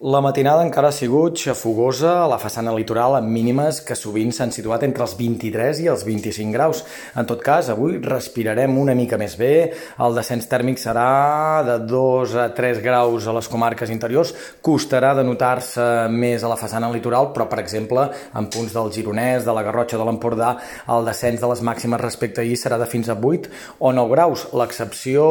La matinada encara ha sigut xafogosa a la façana litoral amb mínimes que sovint s'han situat entre els 23 i els 25 graus. En tot cas, avui respirarem una mica més bé. El descens tèrmic serà de 2 a 3 graus a les comarques interiors. Costarà de notar-se més a la façana litoral, però, per exemple, en punts del Gironès, de la Garrotxa de l'Empordà, el descens de les màximes respecte a ahir serà de fins a 8 o 9 graus. L'excepció,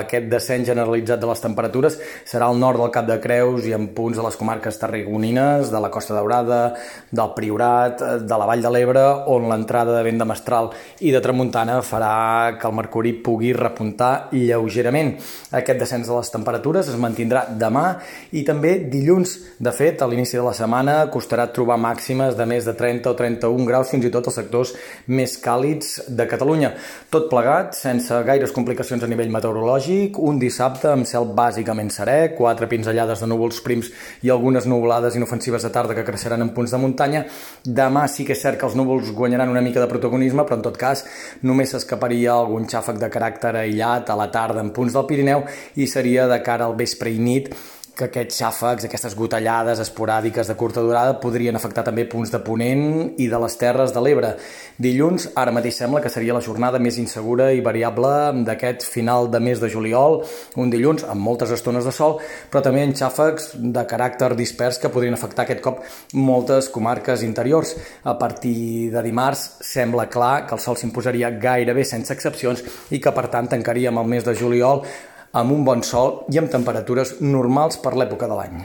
aquest descens generalitzat de les temperatures, serà al nord del Cap de Creus i en punts punts de les comarques tarragonines, de la Costa Daurada, del Priorat, de la Vall de l'Ebre, on l'entrada de vent de mestral i de tramuntana farà que el mercuri pugui repuntar lleugerament. Aquest descens de les temperatures es mantindrà demà i també dilluns. De fet, a l'inici de la setmana costarà trobar màximes de més de 30 o 31 graus, fins i tot als sectors més càlids de Catalunya. Tot plegat, sense gaires complicacions a nivell meteorològic, un dissabte amb cel bàsicament serè, quatre pinzellades de núvols prims i algunes nuvolades inofensives de tarda que creixeran en punts de muntanya. Demà sí que és cert que els núvols guanyaran una mica de protagonisme, però en tot cas només s'escaparia algun xàfec de caràcter aïllat a la tarda en punts del Pirineu i seria de cara al vespre i nit que aquests xàfecs, aquestes gotellades esporàdiques de curta durada podrien afectar també punts de Ponent i de les Terres de l'Ebre. Dilluns, ara mateix sembla que seria la jornada més insegura i variable d'aquest final de mes de juliol, un dilluns amb moltes estones de sol, però també en xàfecs de caràcter dispers que podrien afectar aquest cop moltes comarques interiors. A partir de dimarts sembla clar que el sol s'imposaria gairebé sense excepcions i que per tant tancaríem el mes de juliol amb un bon sol i amb temperatures normals per l'època de l'any.